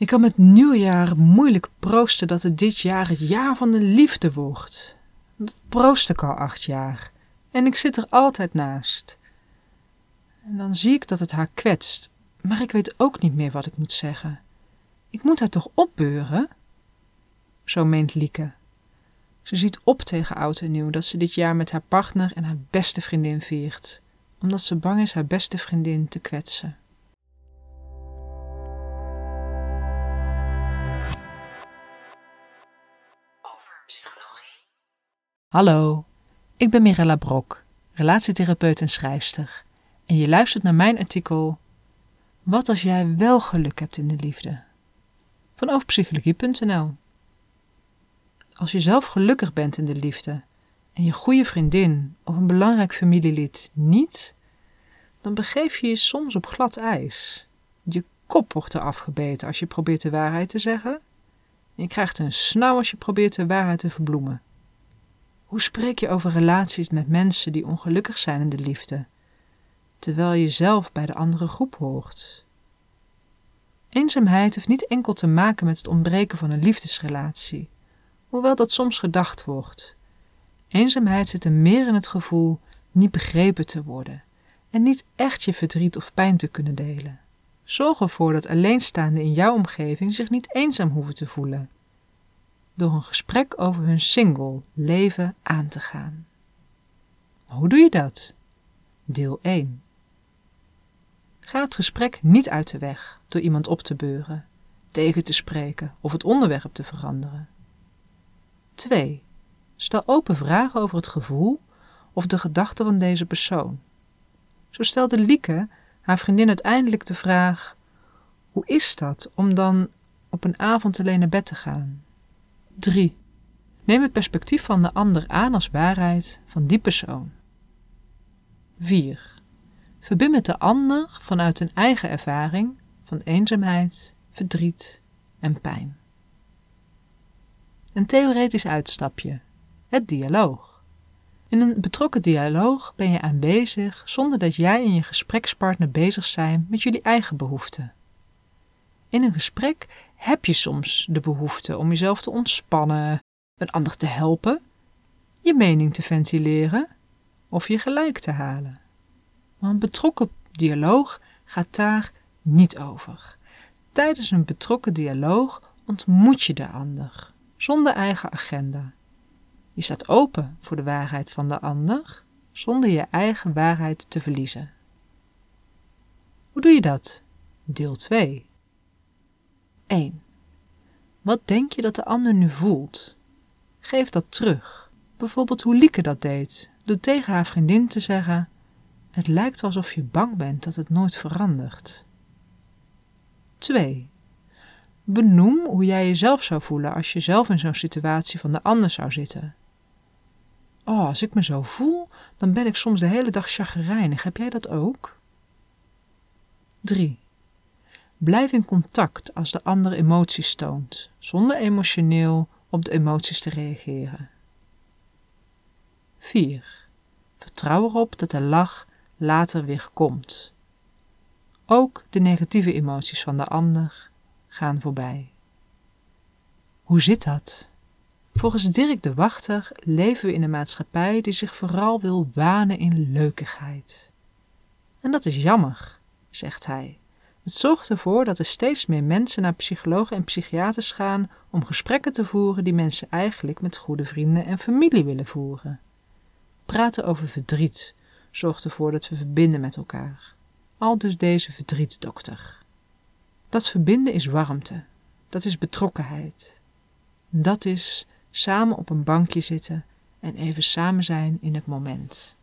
Ik kan met nieuwjaar moeilijk proosten dat het dit jaar het jaar van de liefde wordt. Dat proost ik al acht jaar. En ik zit er altijd naast. En dan zie ik dat het haar kwetst, maar ik weet ook niet meer wat ik moet zeggen. Ik moet haar toch opbeuren? Zo meent Lieke. Ze ziet op tegen oud en nieuw dat ze dit jaar met haar partner en haar beste vriendin viert, omdat ze bang is haar beste vriendin te kwetsen. Psychologie. Hallo, ik ben Mirella Brok, relatietherapeut en schrijfster. En je luistert naar mijn artikel Wat als jij wel geluk hebt in de liefde? Van overpsychologie.nl Als je zelf gelukkig bent in de liefde en je goede vriendin of een belangrijk familielid niet, dan begeef je je soms op glad ijs. Je kop wordt er afgebeten als je probeert de waarheid te zeggen. Je krijgt een snauw als je probeert de waarheid te verbloemen. Hoe spreek je over relaties met mensen die ongelukkig zijn in de liefde, terwijl je zelf bij de andere groep hoort? Eenzaamheid heeft niet enkel te maken met het ontbreken van een liefdesrelatie, hoewel dat soms gedacht wordt. Eenzaamheid zit er meer in het gevoel niet begrepen te worden en niet echt je verdriet of pijn te kunnen delen. Zorg ervoor dat alleenstaanden in jouw omgeving zich niet eenzaam hoeven te voelen door een gesprek over hun single leven aan te gaan. Hoe doe je dat? Deel 1. Ga het gesprek niet uit de weg door iemand op te beuren, tegen te spreken of het onderwerp te veranderen. 2. Stel open vragen over het gevoel of de gedachten van deze persoon. Zo stelde Lieke haar vriendin uiteindelijk de vraag: Hoe is dat om dan op een avond alleen naar bed te gaan? 3. Neem het perspectief van de ander aan als waarheid van die persoon. 4. Verbind met de ander vanuit een eigen ervaring van eenzaamheid, verdriet en pijn. Een theoretisch uitstapje: het dialoog. In een betrokken dialoog ben je aanwezig zonder dat jij en je gesprekspartner bezig zijn met jullie eigen behoeften. In een gesprek heb je soms de behoefte om jezelf te ontspannen, een ander te helpen, je mening te ventileren of je gelijk te halen. Maar een betrokken dialoog gaat daar niet over. Tijdens een betrokken dialoog ontmoet je de ander, zonder eigen agenda. Je staat open voor de waarheid van de ander, zonder je eigen waarheid te verliezen. Hoe doe je dat? Deel 2. 1. Wat denk je dat de ander nu voelt? Geef dat terug. Bijvoorbeeld hoe Lieke dat deed, door tegen haar vriendin te zeggen: Het lijkt alsof je bang bent dat het nooit verandert. 2. Benoem hoe jij jezelf zou voelen als je zelf in zo'n situatie van de ander zou zitten. Oh, als ik me zo voel, dan ben ik soms de hele dag chagrijnig. Heb jij dat ook? 3. Blijf in contact als de ander emoties toont, zonder emotioneel op de emoties te reageren. 4. Vertrouw erop dat de lach later weer komt. Ook de negatieve emoties van de ander gaan voorbij. Hoe zit dat? Volgens Dirk de Wachter leven we in een maatschappij die zich vooral wil wanen in leukigheid. En dat is jammer, zegt hij. Het zorgt ervoor dat er steeds meer mensen naar psychologen en psychiaters gaan om gesprekken te voeren die mensen eigenlijk met goede vrienden en familie willen voeren. Praten over verdriet zorgt ervoor dat we verbinden met elkaar. Al dus deze verdrietdokter. Dat verbinden is warmte, dat is betrokkenheid. Dat is samen op een bankje zitten en even samen zijn in het moment.